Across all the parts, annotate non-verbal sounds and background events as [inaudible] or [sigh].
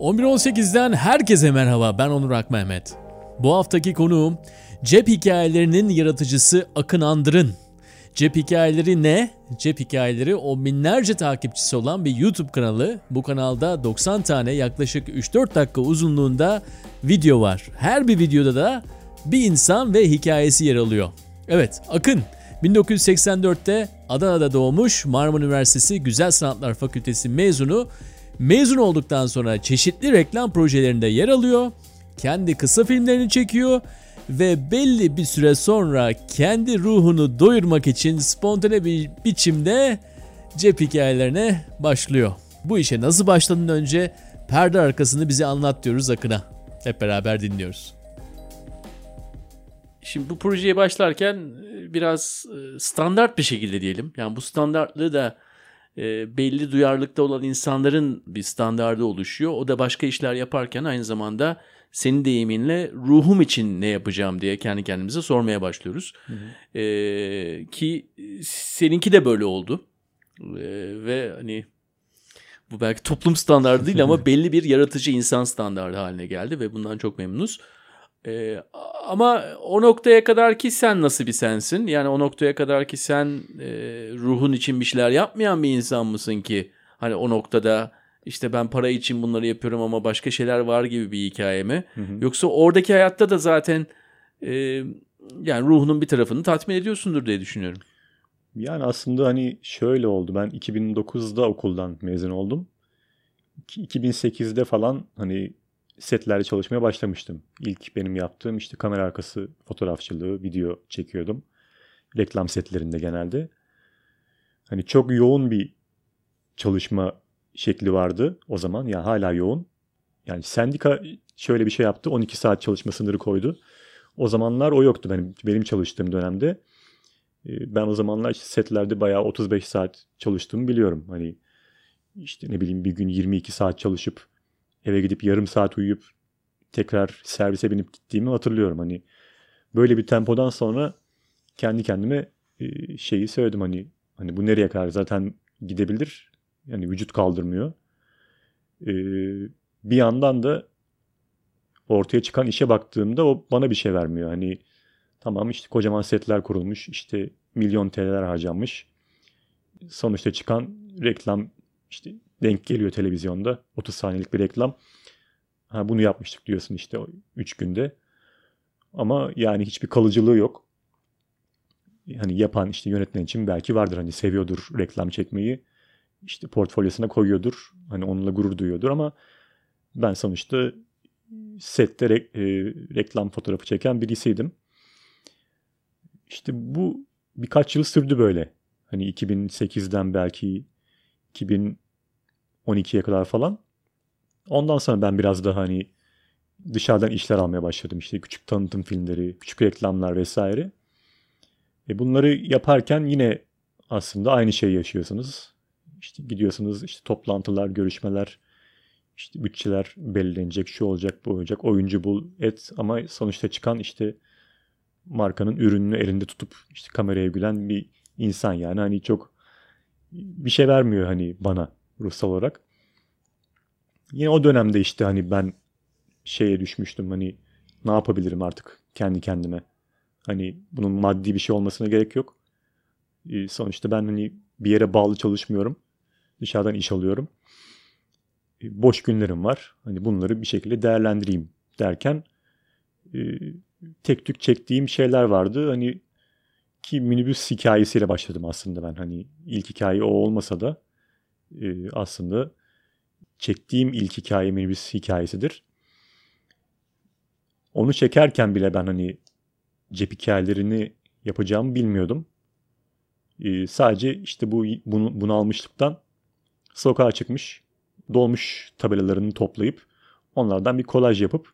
11.18'den herkese merhaba ben Onur Akmehmet. Bu haftaki konuğum cep hikayelerinin yaratıcısı Akın Andır'ın. Cep hikayeleri ne? Cep hikayeleri o binlerce takipçisi olan bir YouTube kanalı. Bu kanalda 90 tane yaklaşık 3-4 dakika uzunluğunda video var. Her bir videoda da bir insan ve hikayesi yer alıyor. Evet Akın 1984'te Adana'da doğmuş Marmara Üniversitesi Güzel Sanatlar Fakültesi mezunu. Mezun olduktan sonra çeşitli reklam projelerinde yer alıyor. Kendi kısa filmlerini çekiyor ve belli bir süre sonra kendi ruhunu doyurmak için spontane bir biçimde cep hikayelerine başlıyor. Bu işe nasıl başladın önce perde arkasını bize anlat diyoruz Akın'a. Hep beraber dinliyoruz. Şimdi bu projeye başlarken e, biraz e, standart bir şekilde diyelim. Yani bu standartlığı da e, belli duyarlılıkta olan insanların bir standardı oluşuyor. O da başka işler yaparken aynı zamanda senin deyiminle ruhum için ne yapacağım diye kendi kendimize sormaya başlıyoruz. Hı hı. E, ki seninki de böyle oldu. E, ve hani bu belki toplum standardı değil ama [laughs] belli bir yaratıcı insan standardı haline geldi ve bundan çok memnunuz. Ee, ama o noktaya kadar ki sen nasıl bir sensin? Yani o noktaya kadar ki sen e, ruhun için bir şeyler yapmayan bir insan mısın ki? Hani o noktada işte ben para için bunları yapıyorum ama başka şeyler var gibi bir hikaye mi? Hı hı. Yoksa oradaki hayatta da zaten e, yani ruhunun bir tarafını tatmin ediyorsundur diye düşünüyorum. Yani aslında hani şöyle oldu. Ben 2009'da okuldan mezun oldum. 2008'de falan hani setlerde çalışmaya başlamıştım. İlk benim yaptığım işte kamera arkası fotoğrafçılığı, video çekiyordum. Reklam setlerinde genelde. Hani çok yoğun bir çalışma şekli vardı o zaman. Yani hala yoğun. Yani sendika şöyle bir şey yaptı. 12 saat çalışma sınırı koydu. O zamanlar o yoktu benim, benim çalıştığım dönemde. Ee, ben o zamanlar işte setlerde bayağı 35 saat çalıştığımı biliyorum. Hani işte ne bileyim bir gün 22 saat çalışıp eve gidip yarım saat uyuyup tekrar servise binip gittiğimi hatırlıyorum. Hani böyle bir tempodan sonra kendi kendime e, şeyi söyledim hani hani bu nereye kadar zaten gidebilir. Yani vücut kaldırmıyor. E, bir yandan da ortaya çıkan işe baktığımda o bana bir şey vermiyor. Hani tamam işte kocaman setler kurulmuş. işte milyon TL'ler harcanmış. Sonuçta çıkan reklam işte denk geliyor televizyonda. 30 saniyelik bir reklam. Ha, bunu yapmıştık diyorsun işte 3 günde. Ama yani hiçbir kalıcılığı yok. Hani yapan işte yönetmen için belki vardır hani seviyordur reklam çekmeyi. İşte portfolyosuna koyuyordur. Hani onunla gurur duyuyordur ama ben sonuçta sette re- e, reklam fotoğrafı çeken birisiydim. İşte bu birkaç yıl sürdü böyle. Hani 2008'den belki 2000 12'ye kadar falan. Ondan sonra ben biraz daha hani dışarıdan işler almaya başladım. İşte küçük tanıtım filmleri, küçük reklamlar vesaire. E bunları yaparken yine aslında aynı şeyi yaşıyorsunuz. İşte gidiyorsunuz işte toplantılar, görüşmeler, işte bütçeler belirlenecek, şu olacak, bu olacak, oyuncu bul, et ama sonuçta çıkan işte markanın ürününü elinde tutup işte kameraya gülen bir insan yani hani çok bir şey vermiyor hani bana ruhsal olarak. Yine o dönemde işte hani ben şeye düşmüştüm hani ne yapabilirim artık kendi kendime. Hani bunun maddi bir şey olmasına gerek yok. Ee, sonuçta ben hani bir yere bağlı çalışmıyorum. Dışarıdan iş alıyorum. Ee, boş günlerim var. Hani bunları bir şekilde değerlendireyim derken e, tek tük çektiğim şeyler vardı. Hani ki minibüs hikayesiyle başladım aslında ben. Hani ilk hikaye o olmasa da e, aslında çektiğim ilk hikaye minibüs hikayesidir. Onu çekerken bile ben hani cep hikayelerini yapacağımı bilmiyordum. Ee, sadece işte bu bunu, bunu almışlıktan sokağa çıkmış, dolmuş tabelalarını toplayıp onlardan bir kolaj yapıp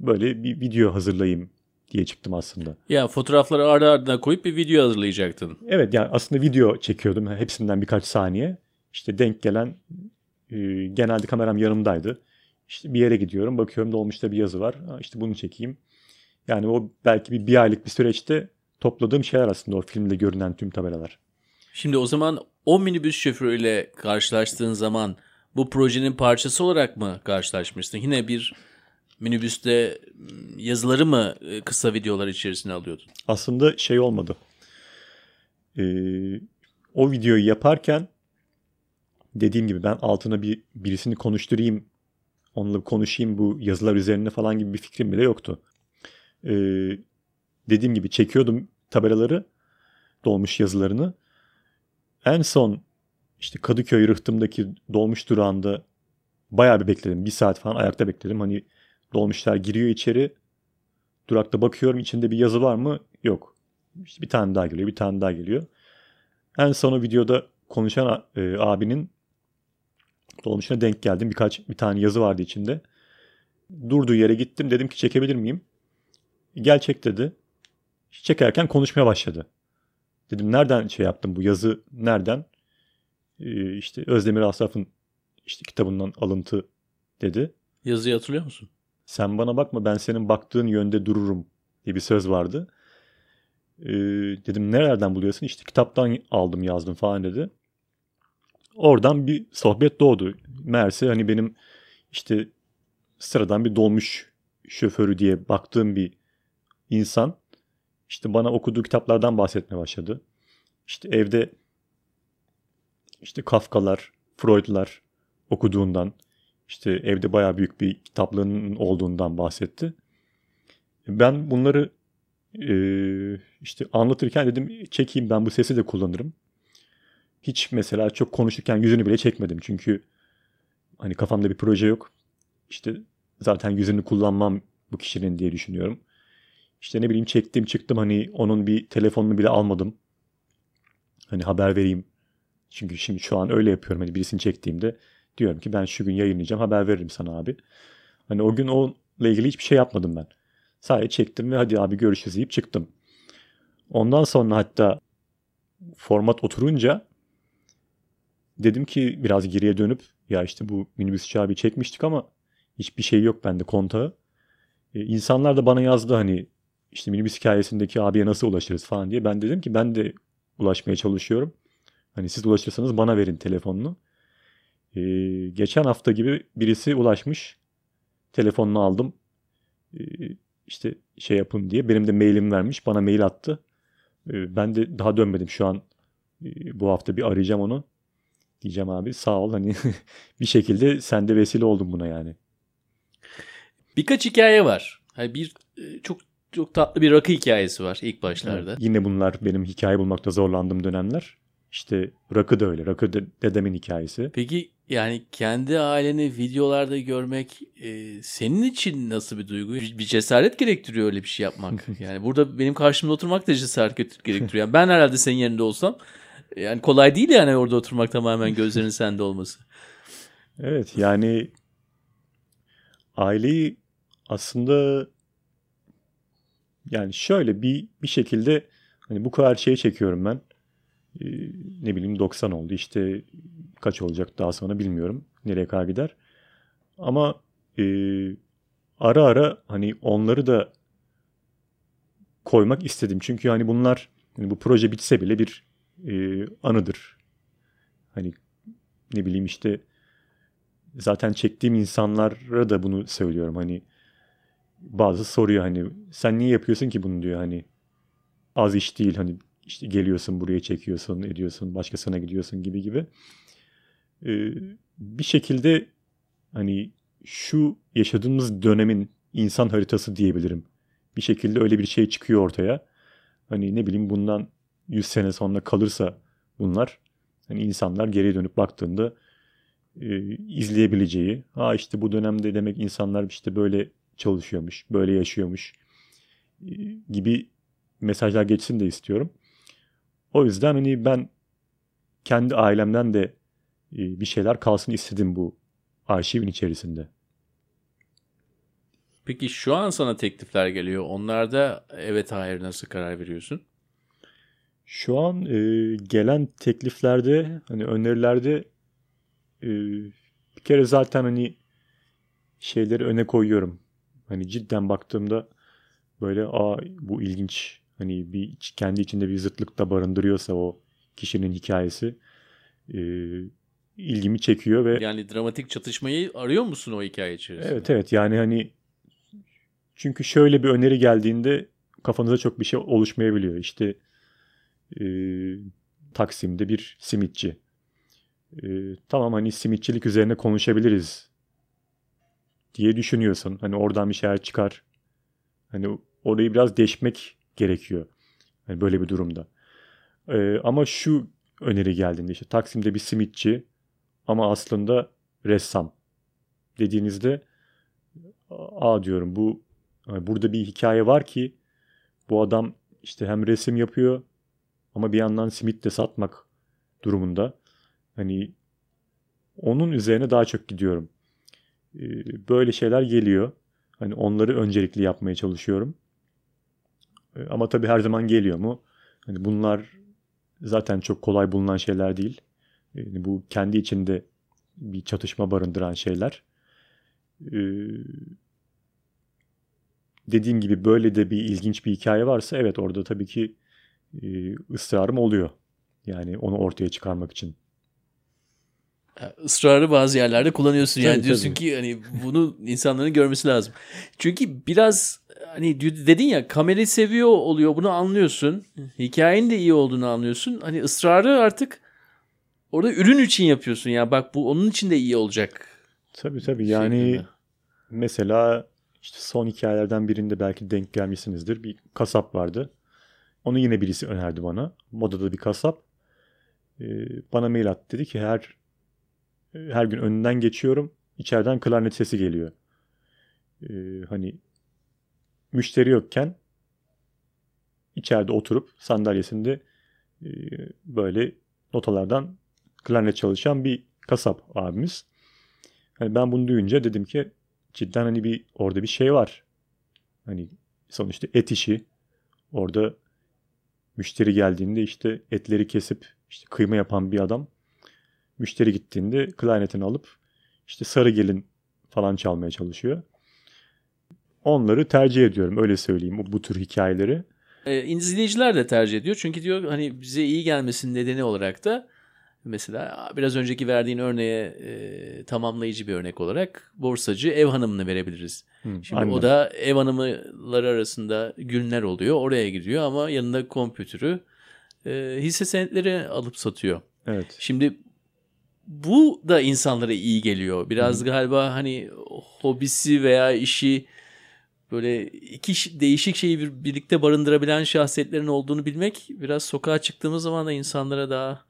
böyle bir video hazırlayayım diye çıktım aslında. Ya fotoğrafları ardı ardına koyup bir video hazırlayacaktın. Evet yani aslında video çekiyordum hepsinden birkaç saniye. İşte denk gelen e, genelde kameram yanımdaydı. İşte bir yere gidiyorum bakıyorum dolmuşta bir yazı var. Ha, işte bunu çekeyim. Yani o belki bir, bir aylık bir süreçte topladığım şeyler aslında o filmde görünen tüm tabelalar. Şimdi o zaman o minibüs şoförüyle karşılaştığın zaman bu projenin parçası olarak mı karşılaşmıştın? Yine bir minibüste yazıları mı e, kısa videolar içerisine alıyordun? Aslında şey olmadı. Ee, o videoyu yaparken dediğim gibi ben altına bir birisini konuşturayım, onunla konuşayım bu yazılar üzerine falan gibi bir fikrim bile yoktu. Ee, dediğim gibi çekiyordum tabelaları, dolmuş yazılarını. En son işte Kadıköy rıhtımdaki dolmuş durağında bayağı bir bekledim. Bir saat falan ayakta bekledim. Hani dolmuşlar giriyor içeri. Durakta bakıyorum içinde bir yazı var mı? Yok. İşte bir tane daha geliyor, bir tane daha geliyor. En son videoda konuşan e, abinin dolmuşuna denk geldim. Birkaç bir tane yazı vardı içinde. Durduğu yere gittim. Dedim ki çekebilir miyim? Gel çek dedi. Çekerken konuşmaya başladı. Dedim nereden şey yaptım bu yazı nereden? Ee, işte Özdemir Asaf'ın işte kitabından alıntı dedi. Yazıyı hatırlıyor musun? Sen bana bakma ben senin baktığın yönde dururum diye bir söz vardı. Ee, dedim nereden buluyorsun? İşte kitaptan aldım yazdım falan dedi. Oradan bir sohbet doğdu. Meğerse hani benim işte sıradan bir dolmuş şoförü diye baktığım bir insan işte bana okuduğu kitaplardan bahsetmeye başladı. İşte evde işte Kafkalar, Freud'lar okuduğundan, işte evde bayağı büyük bir kitaplığının olduğundan bahsetti. Ben bunları e, işte anlatırken dedim çekeyim ben bu sesi de kullanırım. Hiç mesela çok konuşurken yüzünü bile çekmedim. Çünkü hani kafamda bir proje yok. İşte zaten yüzünü kullanmam bu kişinin diye düşünüyorum. İşte ne bileyim çektim çıktım hani onun bir telefonunu bile almadım. Hani haber vereyim. Çünkü şimdi şu an öyle yapıyorum. Hani birisini çektiğimde diyorum ki ben şu gün yayınlayacağım haber veririm sana abi. Hani o gün onunla ilgili hiçbir şey yapmadım ben. Sadece çektim ve hadi abi görüşürüz deyip çıktım. Ondan sonra hatta format oturunca dedim ki biraz geriye dönüp ya işte bu minibüs çağı çekmiştik ama hiçbir şey yok bende kontağı. Ee, insanlar da bana yazdı hani işte minibüs hikayesindeki abiye nasıl ulaşırız falan diye. Ben dedim ki ben de ulaşmaya çalışıyorum. Hani siz ulaşırsanız bana verin telefonunu. Ee, geçen hafta gibi birisi ulaşmış. Telefonunu aldım. Ee, işte şey yapın diye. Benim de mailim vermiş. Bana mail attı. Ee, ben de daha dönmedim şu an. Ee, bu hafta bir arayacağım onu. Diyeceğim abi sağ ol hani [laughs] bir şekilde sen de vesile oldun buna yani. Birkaç hikaye var. Yani bir e, çok çok tatlı bir rakı hikayesi var ilk başlarda. Evet, yine bunlar benim hikaye bulmakta zorlandığım dönemler. İşte Rakı da öyle. Rakı dedemin hikayesi. Peki yani kendi aileni videolarda görmek e, senin için nasıl bir duygu? Bir, bir cesaret gerektiriyor öyle bir şey yapmak. [laughs] yani burada benim karşımda oturmak da cesaret gerektiriyor. Yani ben herhalde senin yerinde olsam yani kolay değil yani orada oturmak tamamen gözlerin [laughs] sende olması. Evet yani aileyi aslında yani şöyle bir bir şekilde hani bu kadar şeyi çekiyorum ben. Ee, ne bileyim 90 oldu. İşte kaç olacak daha sonra bilmiyorum. Nereye kadar gider. Ama e, ara ara hani onları da koymak istedim. Çünkü hani bunlar hani bu proje bitse bile bir e, anıdır. Hani ne bileyim işte zaten çektiğim insanlara da bunu söylüyorum. Hani bazı soruyor hani sen niye yapıyorsun ki bunu diyor hani az iş değil hani işte geliyorsun buraya çekiyorsun ediyorsun başkasına gidiyorsun gibi gibi. Ee, bir şekilde hani şu yaşadığımız dönemin insan haritası diyebilirim. Bir şekilde öyle bir şey çıkıyor ortaya. Hani ne bileyim bundan 100 sene sonra kalırsa bunlar hani insanlar geriye dönüp baktığında e, izleyebileceği ha işte bu dönemde demek insanlar işte böyle çalışıyormuş, böyle yaşıyormuş e, gibi mesajlar geçsin de istiyorum. O yüzden hani ben kendi ailemden de e, bir şeyler kalsın istedim bu arşivin içerisinde. Peki şu an sana teklifler geliyor. Onlarda evet hayır nasıl karar veriyorsun? Şu an e, gelen tekliflerde hani önerilerde e, bir kere zaten hani şeyleri öne koyuyorum. Hani cidden baktığımda böyle aa bu ilginç hani bir kendi içinde bir zıtlık da barındırıyorsa o kişinin hikayesi e, ilgimi çekiyor ve Yani dramatik çatışmayı arıyor musun o hikaye içerisinde? evet evet yani hani çünkü şöyle bir öneri geldiğinde kafanıza çok bir şey oluşmayabiliyor. İşte e, Taksim'de bir simitçi. E, tamam hani simitçilik üzerine konuşabiliriz diye düşünüyorsun. Hani oradan bir şeyler çıkar. Hani orayı biraz deşmek gerekiyor. Hani böyle bir durumda. E, ama şu öneri geldiğinde işte Taksim'de bir simitçi ama aslında ressam dediğinizde aa diyorum bu yani burada bir hikaye var ki bu adam işte hem resim yapıyor ama bir yandan simit de satmak durumunda. Hani onun üzerine daha çok gidiyorum. Ee, böyle şeyler geliyor. Hani onları öncelikli yapmaya çalışıyorum. Ee, ama tabii her zaman geliyor mu? Hani bunlar zaten çok kolay bulunan şeyler değil. Yani bu kendi içinde bir çatışma barındıran şeyler. Ee, dediğim gibi böyle de bir ilginç bir hikaye varsa evet orada tabii ki ısrarım oluyor. Yani onu ortaya çıkarmak için. ısrarı bazı yerlerde kullanıyorsun. Yani Tabii, diyorsun tabii. ki hani bunu insanların görmesi lazım. Çünkü biraz hani dedin ya kamerayı seviyor oluyor bunu anlıyorsun. Hikayenin de iyi olduğunu anlıyorsun. Hani ısrarı artık orada ürün için yapıyorsun. Ya bak bu onun için de iyi olacak. Tabii tabii yani mesela işte son hikayelerden birinde belki denk gelmişsinizdir. Bir kasap vardı. Onu yine birisi önerdi bana. Modada bir kasap. Ee, bana mail attı. Dedi ki her her gün önünden geçiyorum. İçeriden klarnet sesi geliyor. Ee, hani müşteri yokken içeride oturup sandalyesinde e, böyle notalardan klarnet çalışan bir kasap abimiz. Hani ben bunu duyunca dedim ki cidden hani bir orada bir şey var. Hani sonuçta et işi. Orada müşteri geldiğinde işte etleri kesip işte kıyma yapan bir adam. Müşteri gittiğinde klarnetini alıp işte sarı gelin falan çalmaya çalışıyor. Onları tercih ediyorum öyle söyleyeyim bu tür hikayeleri. Ee, izleyiciler de tercih ediyor. Çünkü diyor hani bize iyi gelmesinin nedeni olarak da mesela biraz önceki verdiğin örneğe e, tamamlayıcı bir örnek olarak borsacı ev hanımını verebiliriz. Hı, Şimdi aynen. o da ev hanımları arasında günler oluyor. Oraya gidiyor ama yanında kompütürü e, hisse senetleri alıp satıyor. Evet. Şimdi bu da insanlara iyi geliyor. Biraz galiba hani hobisi veya işi böyle iki değişik şeyi bir- birlikte barındırabilen şahsiyetlerin olduğunu bilmek biraz sokağa çıktığımız zaman da insanlara daha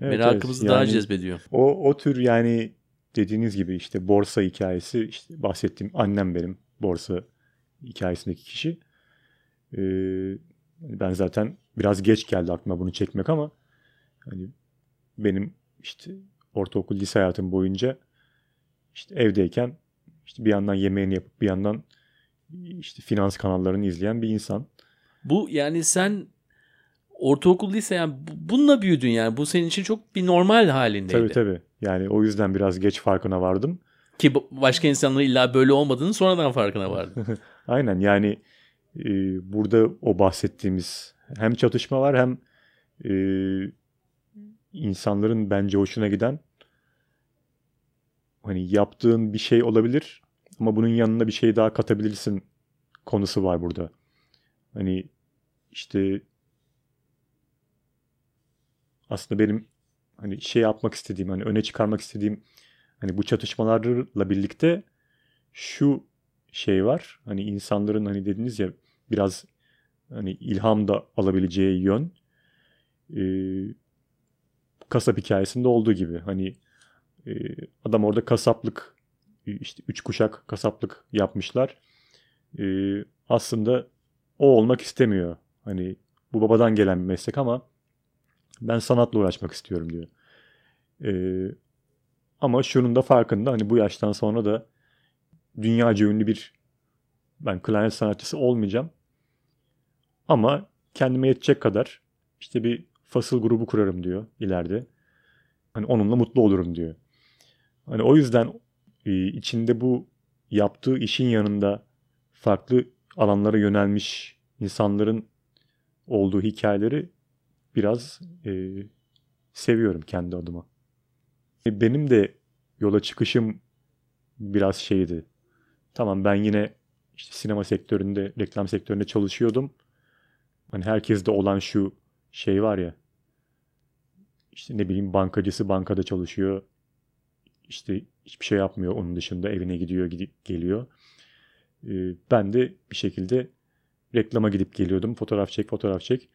Evet, merakımızı evet. daha Yani cezbediyor. O, o tür yani dediğiniz gibi işte borsa hikayesi işte bahsettiğim annem benim borsa hikayesindeki kişi. Ee, ben zaten biraz geç geldi aklıma bunu çekmek ama hani benim işte ortaokul lise hayatım boyunca işte evdeyken işte bir yandan yemeğini yapıp bir yandan işte finans kanallarını izleyen bir insan. Bu yani sen ortaokul lise yani bu- bununla büyüdün yani. Bu senin için çok bir normal halindeydi. Tabii tabii. Yani o yüzden biraz geç farkına vardım. Ki başka insanların illa böyle olmadığını sonradan farkına [laughs] vardın. Aynen yani e, burada o bahsettiğimiz hem çatışma var hem e, insanların bence hoşuna giden hani yaptığın bir şey olabilir ama bunun yanına bir şey daha katabilirsin konusu var burada. Hani işte aslında benim hani şey yapmak istediğim hani öne çıkarmak istediğim hani bu çatışmalarla birlikte şu şey var. Hani insanların hani dediniz ya biraz hani ilham da alabileceği yön e, kasap hikayesinde olduğu gibi hani e, adam orada kasaplık işte üç kuşak kasaplık yapmışlar. E, aslında o olmak istemiyor. Hani bu babadan gelen bir meslek ama ben sanatla uğraşmak istiyorum diyor. E, ama şunun da farkında hani bu yaştan sonra da dünyaca ünlü bir ben klarnet sanatçısı olmayacağım. Ama kendime yetecek kadar işte bir fasıl grubu kurarım diyor ileride. Hani onunla mutlu olurum diyor. Hani o yüzden e, içinde bu yaptığı işin yanında farklı alanlara yönelmiş insanların olduğu hikayeleri biraz e, seviyorum kendi adıma. Benim de yola çıkışım biraz şeydi. Tamam ben yine işte sinema sektöründe, reklam sektöründe çalışıyordum. Hani herkeste olan şu şey var ya. İşte ne bileyim bankacısı bankada çalışıyor. İşte hiçbir şey yapmıyor onun dışında evine gidiyor gidip geliyor. Ee, ben de bir şekilde reklama gidip geliyordum. Fotoğraf çek, fotoğraf çek.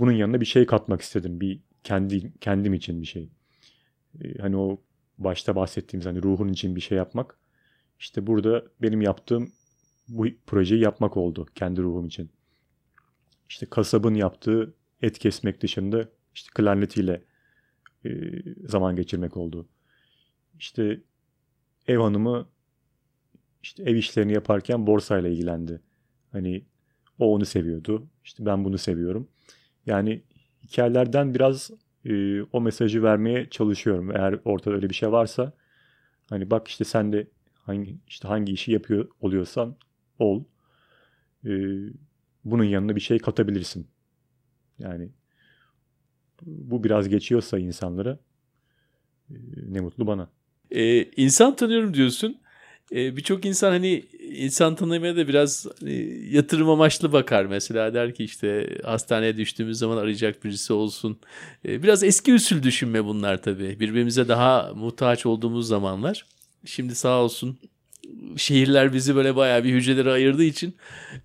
Bunun yanına bir şey katmak istedim. Bir kendi kendim için bir şey. Ee, hani o başta bahsettiğimiz hani ruhun için bir şey yapmak. İşte burada benim yaptığım bu projeyi yapmak oldu kendi ruhum için. İşte kasabın yaptığı et kesmek dışında işte klarnetiyle e, zaman geçirmek oldu. İşte ev hanımı işte ev işlerini yaparken borsayla ilgilendi. Hani o onu seviyordu. İşte ben bunu seviyorum. Yani hikayelerden biraz e, o mesajı vermeye çalışıyorum. Eğer ortada öyle bir şey varsa hani bak işte sen de hangi işte hangi işi yapıyor oluyorsan ol. E, bunun yanına bir şey katabilirsin. Yani bu biraz geçiyorsa insanlara e, ne mutlu bana. Ee, insan tanıyorum diyorsun. Ee, Birçok insan hani insan tanımaya da biraz hani, yatırım amaçlı bakar mesela der ki işte hastaneye düştüğümüz zaman arayacak birisi olsun. Biraz eski usul düşünme bunlar tabii. Birbirimize daha muhtaç olduğumuz zamanlar. Şimdi sağ olsun şehirler bizi böyle bayağı bir hücrelere ayırdığı için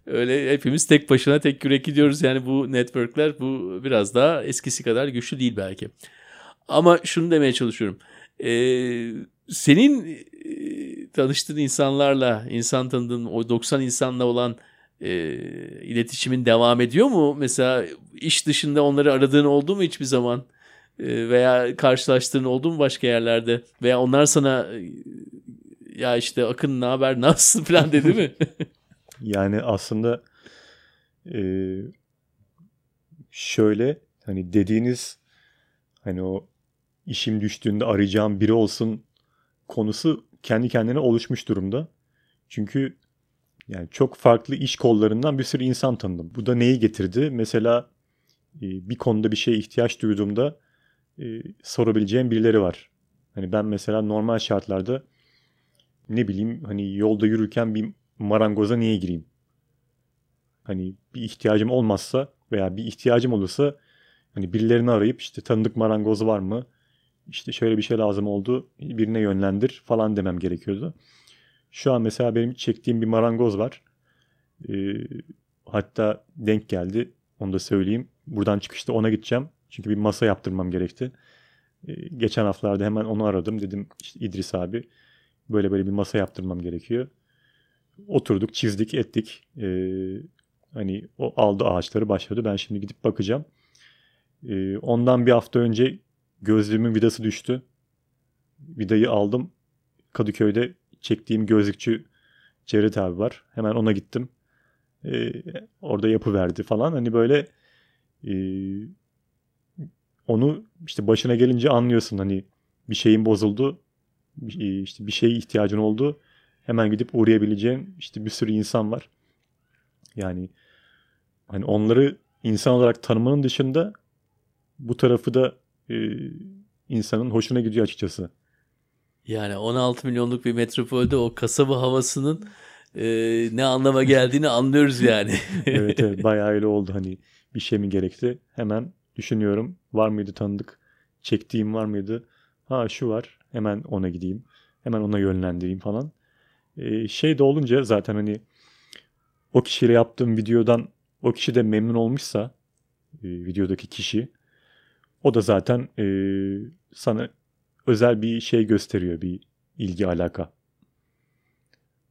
öyle hepimiz tek başına tek yürek gidiyoruz. Yani bu networkler bu biraz daha eskisi kadar güçlü değil belki. Ama şunu demeye çalışıyorum. Ee, senin tanıştığın insanlarla, insan tanıdığın o 90 insanla olan e, iletişimin devam ediyor mu? Mesela iş dışında onları aradığın oldu mu hiçbir zaman? E, veya karşılaştığın oldu mu başka yerlerde? Veya onlar sana e, ya işte Akın ne haber [laughs] nasılsın falan dedi mi? [laughs] Yani aslında e, şöyle hani dediğiniz hani o işim düştüğünde arayacağım biri olsun konusu kendi kendine oluşmuş durumda. Çünkü yani çok farklı iş kollarından bir sürü insan tanıdım. Bu da neyi getirdi? Mesela e, bir konuda bir şeye ihtiyaç duyduğumda e, sorabileceğim birileri var. Hani ben mesela normal şartlarda ne bileyim hani yolda yürürken bir marangoza niye gireyim? Hani bir ihtiyacım olmazsa veya bir ihtiyacım olursa hani birilerini arayıp işte tanıdık marangoz var mı? İşte şöyle bir şey lazım oldu birine yönlendir falan demem gerekiyordu. Şu an mesela benim çektiğim bir marangoz var. Ee, hatta denk geldi onu da söyleyeyim. Buradan çıkışta ona gideceğim. Çünkü bir masa yaptırmam gerekti. Ee, geçen haftalarda hemen onu aradım. Dedim işte İdris abi böyle böyle bir masa yaptırmam gerekiyor. Oturduk, çizdik, ettik. Ee, hani o aldı ağaçları başladı. Ben şimdi gidip bakacağım. Ee, ondan bir hafta önce gözlüğümün vidası düştü. Vidayı aldım. Kadıköy'de çektiğim gözlükçü Cevdet abi var. Hemen ona gittim. Ee, orada yapı verdi falan. Hani böyle e, onu işte başına gelince anlıyorsun hani bir şeyin bozuldu. işte bir şeye ihtiyacın oldu. Hemen gidip uğrayabileceğin işte bir sürü insan var. Yani hani onları insan olarak tanımanın dışında bu tarafı da e, insanın hoşuna gidiyor açıkçası. Yani 16 milyonluk bir metropolde o kasaba havasının e, ne anlama geldiğini [laughs] anlıyoruz yani. evet evet. [laughs] Bayağı öyle oldu. Hani bir şey mi gerekti? Hemen düşünüyorum. Var mıydı tanıdık? Çektiğim var mıydı? Ha şu var. Hemen ona gideyim. Hemen ona yönlendireyim falan. Ee, şey de olunca zaten hani o kişiyle yaptığım videodan o kişi de memnun olmuşsa e, videodaki kişi o da zaten e, sana özel bir şey gösteriyor, bir ilgi alaka.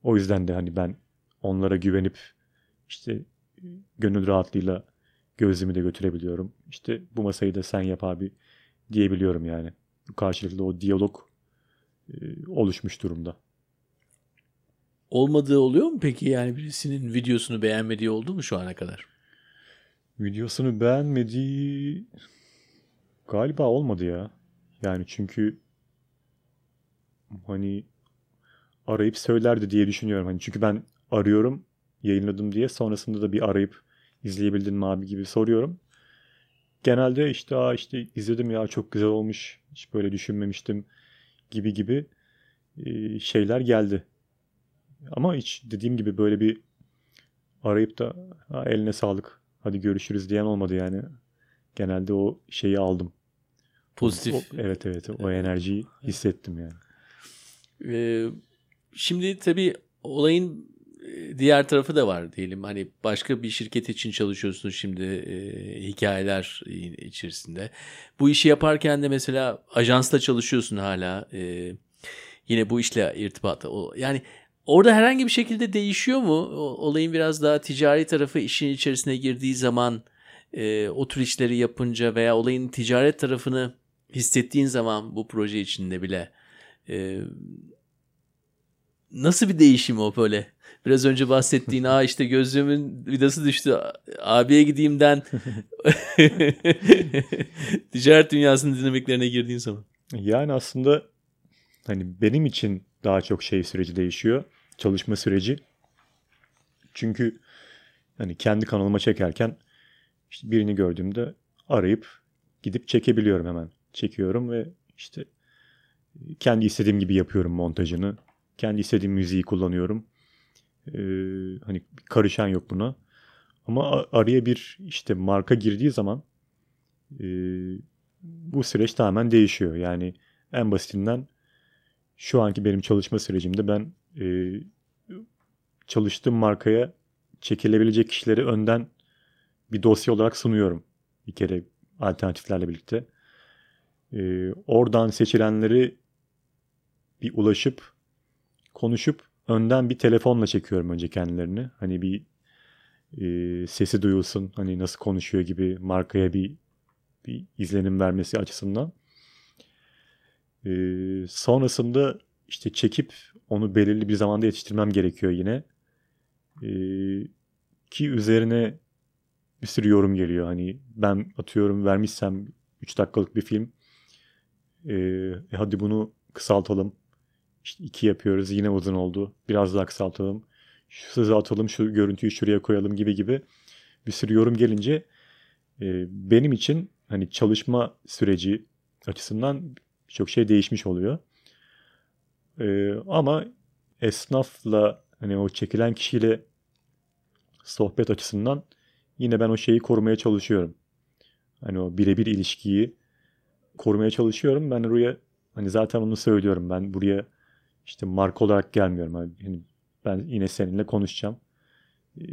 O yüzden de hani ben onlara güvenip işte gönül rahatlığıyla gözümü de götürebiliyorum. İşte bu masayı da sen yap abi diyebiliyorum yani. Karşılıklı o diyalog e, oluşmuş durumda. Olmadığı oluyor mu peki yani birisinin videosunu beğenmediği oldu mu şu ana kadar? Videosunu beğenmediği Galiba olmadı ya. Yani çünkü hani arayıp söylerdi diye düşünüyorum. Hani çünkü ben arıyorum yayınladım diye sonrasında da bir arayıp izleyebildin mi abi gibi soruyorum. Genelde işte Aa işte izledim ya çok güzel olmuş. Hiç böyle düşünmemiştim. gibi gibi e, şeyler geldi. Ama hiç dediğim gibi böyle bir arayıp da eline sağlık hadi görüşürüz diyen olmadı yani. Genelde o şeyi aldım. Pozitif. O, evet evet o enerjiyi hissettim yani. Ee, şimdi tabii olayın e, diğer tarafı da var diyelim. Hani başka bir şirket için çalışıyorsun şimdi e, hikayeler içerisinde. Bu işi yaparken de mesela ajansla çalışıyorsun hala. E, yine bu işle irtibat. Yani orada herhangi bir şekilde değişiyor mu? Olayın biraz daha ticari tarafı işin içerisine girdiği zaman e, o tür işleri yapınca veya olayın ticaret tarafını hissettiğin zaman bu proje içinde bile e, nasıl bir değişim o böyle? Biraz önce bahsettiğin aa işte gözlüğümün vidası düştü abiye gideyimden [laughs] ticaret dünyasının dinamiklerine girdiğin zaman. Yani aslında hani benim için daha çok şey süreci değişiyor. Çalışma süreci. Çünkü hani kendi kanalıma çekerken işte birini gördüğümde arayıp gidip çekebiliyorum hemen. Çekiyorum ve işte kendi istediğim gibi yapıyorum montajını. Kendi istediğim müziği kullanıyorum. Ee, hani karışan yok buna. Ama araya bir işte marka girdiği zaman e, bu süreç tamamen değişiyor. Yani en basitinden şu anki benim çalışma sürecimde ben e, çalıştığım markaya çekilebilecek kişileri önden bir dosya olarak sunuyorum. Bir kere alternatiflerle birlikte. E, oradan seçilenleri bir ulaşıp konuşup önden bir telefonla çekiyorum önce kendilerini. Hani bir e, sesi duyulsun. Hani nasıl konuşuyor gibi markaya bir bir izlenim vermesi açısından. E, sonrasında işte çekip onu belirli bir zamanda yetiştirmem gerekiyor yine. E, ki üzerine bir sürü yorum geliyor. Hani ben atıyorum vermişsem 3 dakikalık bir film. E, e, hadi bunu kısaltalım. İşte iki yapıyoruz yine uzun oldu. Biraz daha kısaltalım. Şu sızı atalım, şu görüntüyü şuraya koyalım gibi gibi bir sürü yorum gelince e, benim için hani çalışma süreci açısından çok şey değişmiş oluyor. E, ama esnafla hani o çekilen kişiyle sohbet açısından yine ben o şeyi korumaya çalışıyorum. Hani o birebir ilişkiyi korumaya çalışıyorum. Ben buraya hani zaten onu söylüyorum. Ben buraya işte marka olarak gelmiyorum. Yani ben yine seninle konuşacağım. Ee,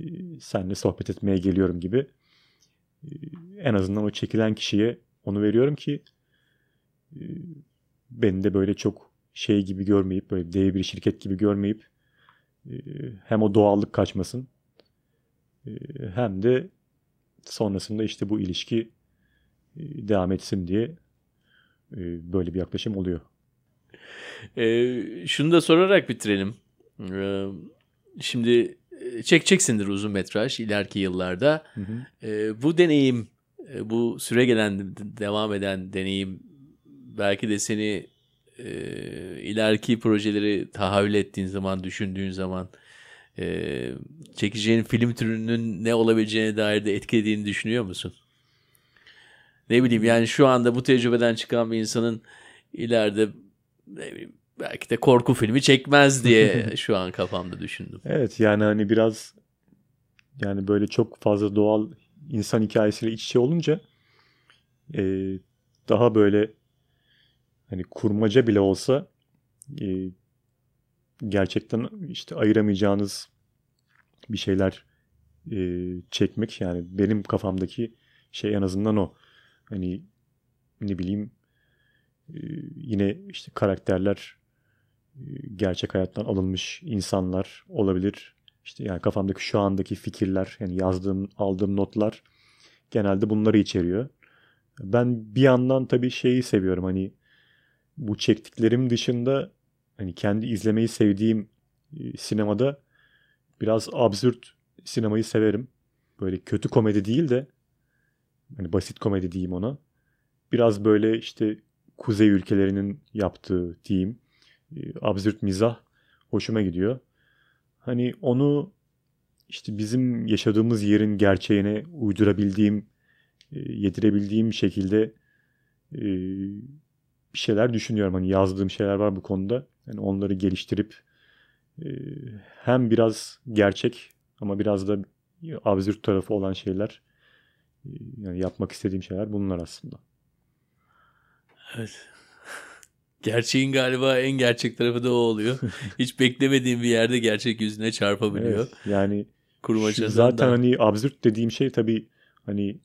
seninle sohbet etmeye geliyorum gibi. Ee, en azından o çekilen kişiye onu veriyorum ki e, beni de böyle çok şey gibi görmeyip böyle dev bir şirket gibi görmeyip e, hem o doğallık kaçmasın e, hem de sonrasında işte bu ilişki devam etsin diye böyle bir yaklaşım oluyor. E, şunu da sorarak bitirelim. E, şimdi çekeceksindir uzun metraj ileriki yıllarda. Hı hı. E, bu deneyim, e, bu süre gelen, devam eden deneyim belki de seni e, ileriki projeleri tahayyül ettiğin zaman, düşündüğün zaman e, çekeceğin film türünün ne olabileceğine dair de etkilediğini düşünüyor musun? Ne bileyim yani şu anda bu tecrübeden çıkan bir insanın ileride ne bileyim belki de korku filmi çekmez diye [laughs] şu an kafamda düşündüm. Evet yani hani biraz yani böyle çok fazla doğal insan hikayesiyle iç içe olunca e, daha böyle hani kurmaca bile olsa e, gerçekten işte ayıramayacağınız bir şeyler e, çekmek yani benim kafamdaki şey en azından o. Hani ne bileyim ee, yine işte karakterler e, gerçek hayattan alınmış insanlar olabilir. İşte yani kafamdaki şu andaki fikirler, yani yazdığım, aldığım notlar genelde bunları içeriyor. Ben bir yandan tabii şeyi seviyorum hani bu çektiklerim dışında hani kendi izlemeyi sevdiğim e, sinemada biraz absürt sinemayı severim. Böyle kötü komedi değil de hani basit komedi diyeyim ona. Biraz böyle işte kuzey ülkelerinin yaptığı diyeyim e, absürt mizah hoşuma gidiyor. Hani onu işte bizim yaşadığımız yerin gerçeğine uydurabildiğim, e, yedirebildiğim şekilde e, bir şeyler düşünüyorum. Hani yazdığım şeyler var bu konuda. Yani onları geliştirip e, hem biraz gerçek ama biraz da absürt tarafı olan şeyler yani yapmak istediğim şeyler bunlar aslında. Evet. [laughs] Gerçeğin galiba en gerçek tarafı da o oluyor. [laughs] Hiç beklemediğin bir yerde gerçek yüzüne çarpabiliyor. Evet, yani Kurmaca zaten da. hani absürt dediğim şey tabii hani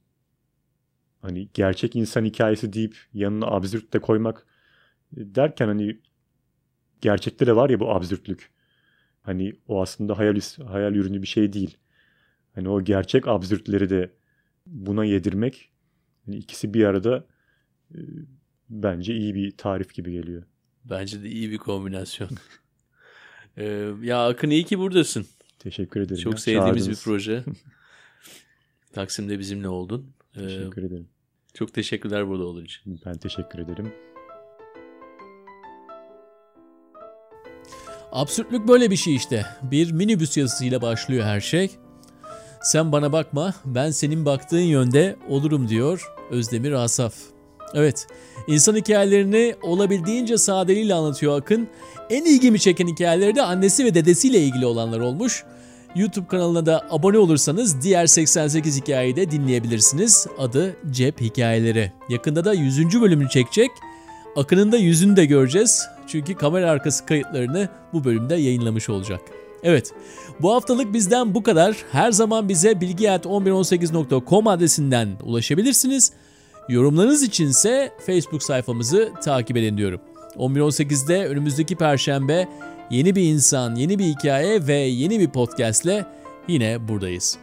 hani gerçek insan hikayesi deyip yanına absürt de koymak e, derken hani gerçekte de var ya bu absürtlük. Hani o aslında hayal hayal ürünü bir şey değil. Hani o gerçek absürtleri de buna yedirmek hani ikisi bir arada e, bence iyi bir tarif gibi geliyor. Bence de iyi bir kombinasyon. [laughs] ee, ya Akın iyi ki buradasın. Teşekkür ederim. Çok ya. sevdiğimiz Çağırdınız. bir proje. [laughs] Taksim'de bizimle oldun. Ee, teşekkür ederim. Çok teşekkürler burada olduğun için. Ben teşekkür ederim. Absürtlük böyle bir şey işte. Bir minibüs yazısıyla başlıyor her şey. Sen bana bakma, ben senin baktığın yönde olurum diyor Özdemir Asaf. Evet, insan hikayelerini olabildiğince sadeliğiyle anlatıyor Akın. En ilgimi çeken hikayeleri de annesi ve dedesiyle ilgili olanlar olmuş. YouTube kanalına da abone olursanız diğer 88 hikayeyi de dinleyebilirsiniz. Adı Cep Hikayeleri. Yakında da 100. bölümünü çekecek. Akın'ın da yüzünü de göreceğiz. Çünkü kamera arkası kayıtlarını bu bölümde yayınlamış olacak. Evet, bu haftalık bizden bu kadar. Her zaman bize bilgi.1118.com adresinden ulaşabilirsiniz. Yorumlarınız içinse Facebook sayfamızı takip edin diyorum. 11.18'de önümüzdeki perşembe yeni bir insan, yeni bir hikaye ve yeni bir podcastle yine buradayız.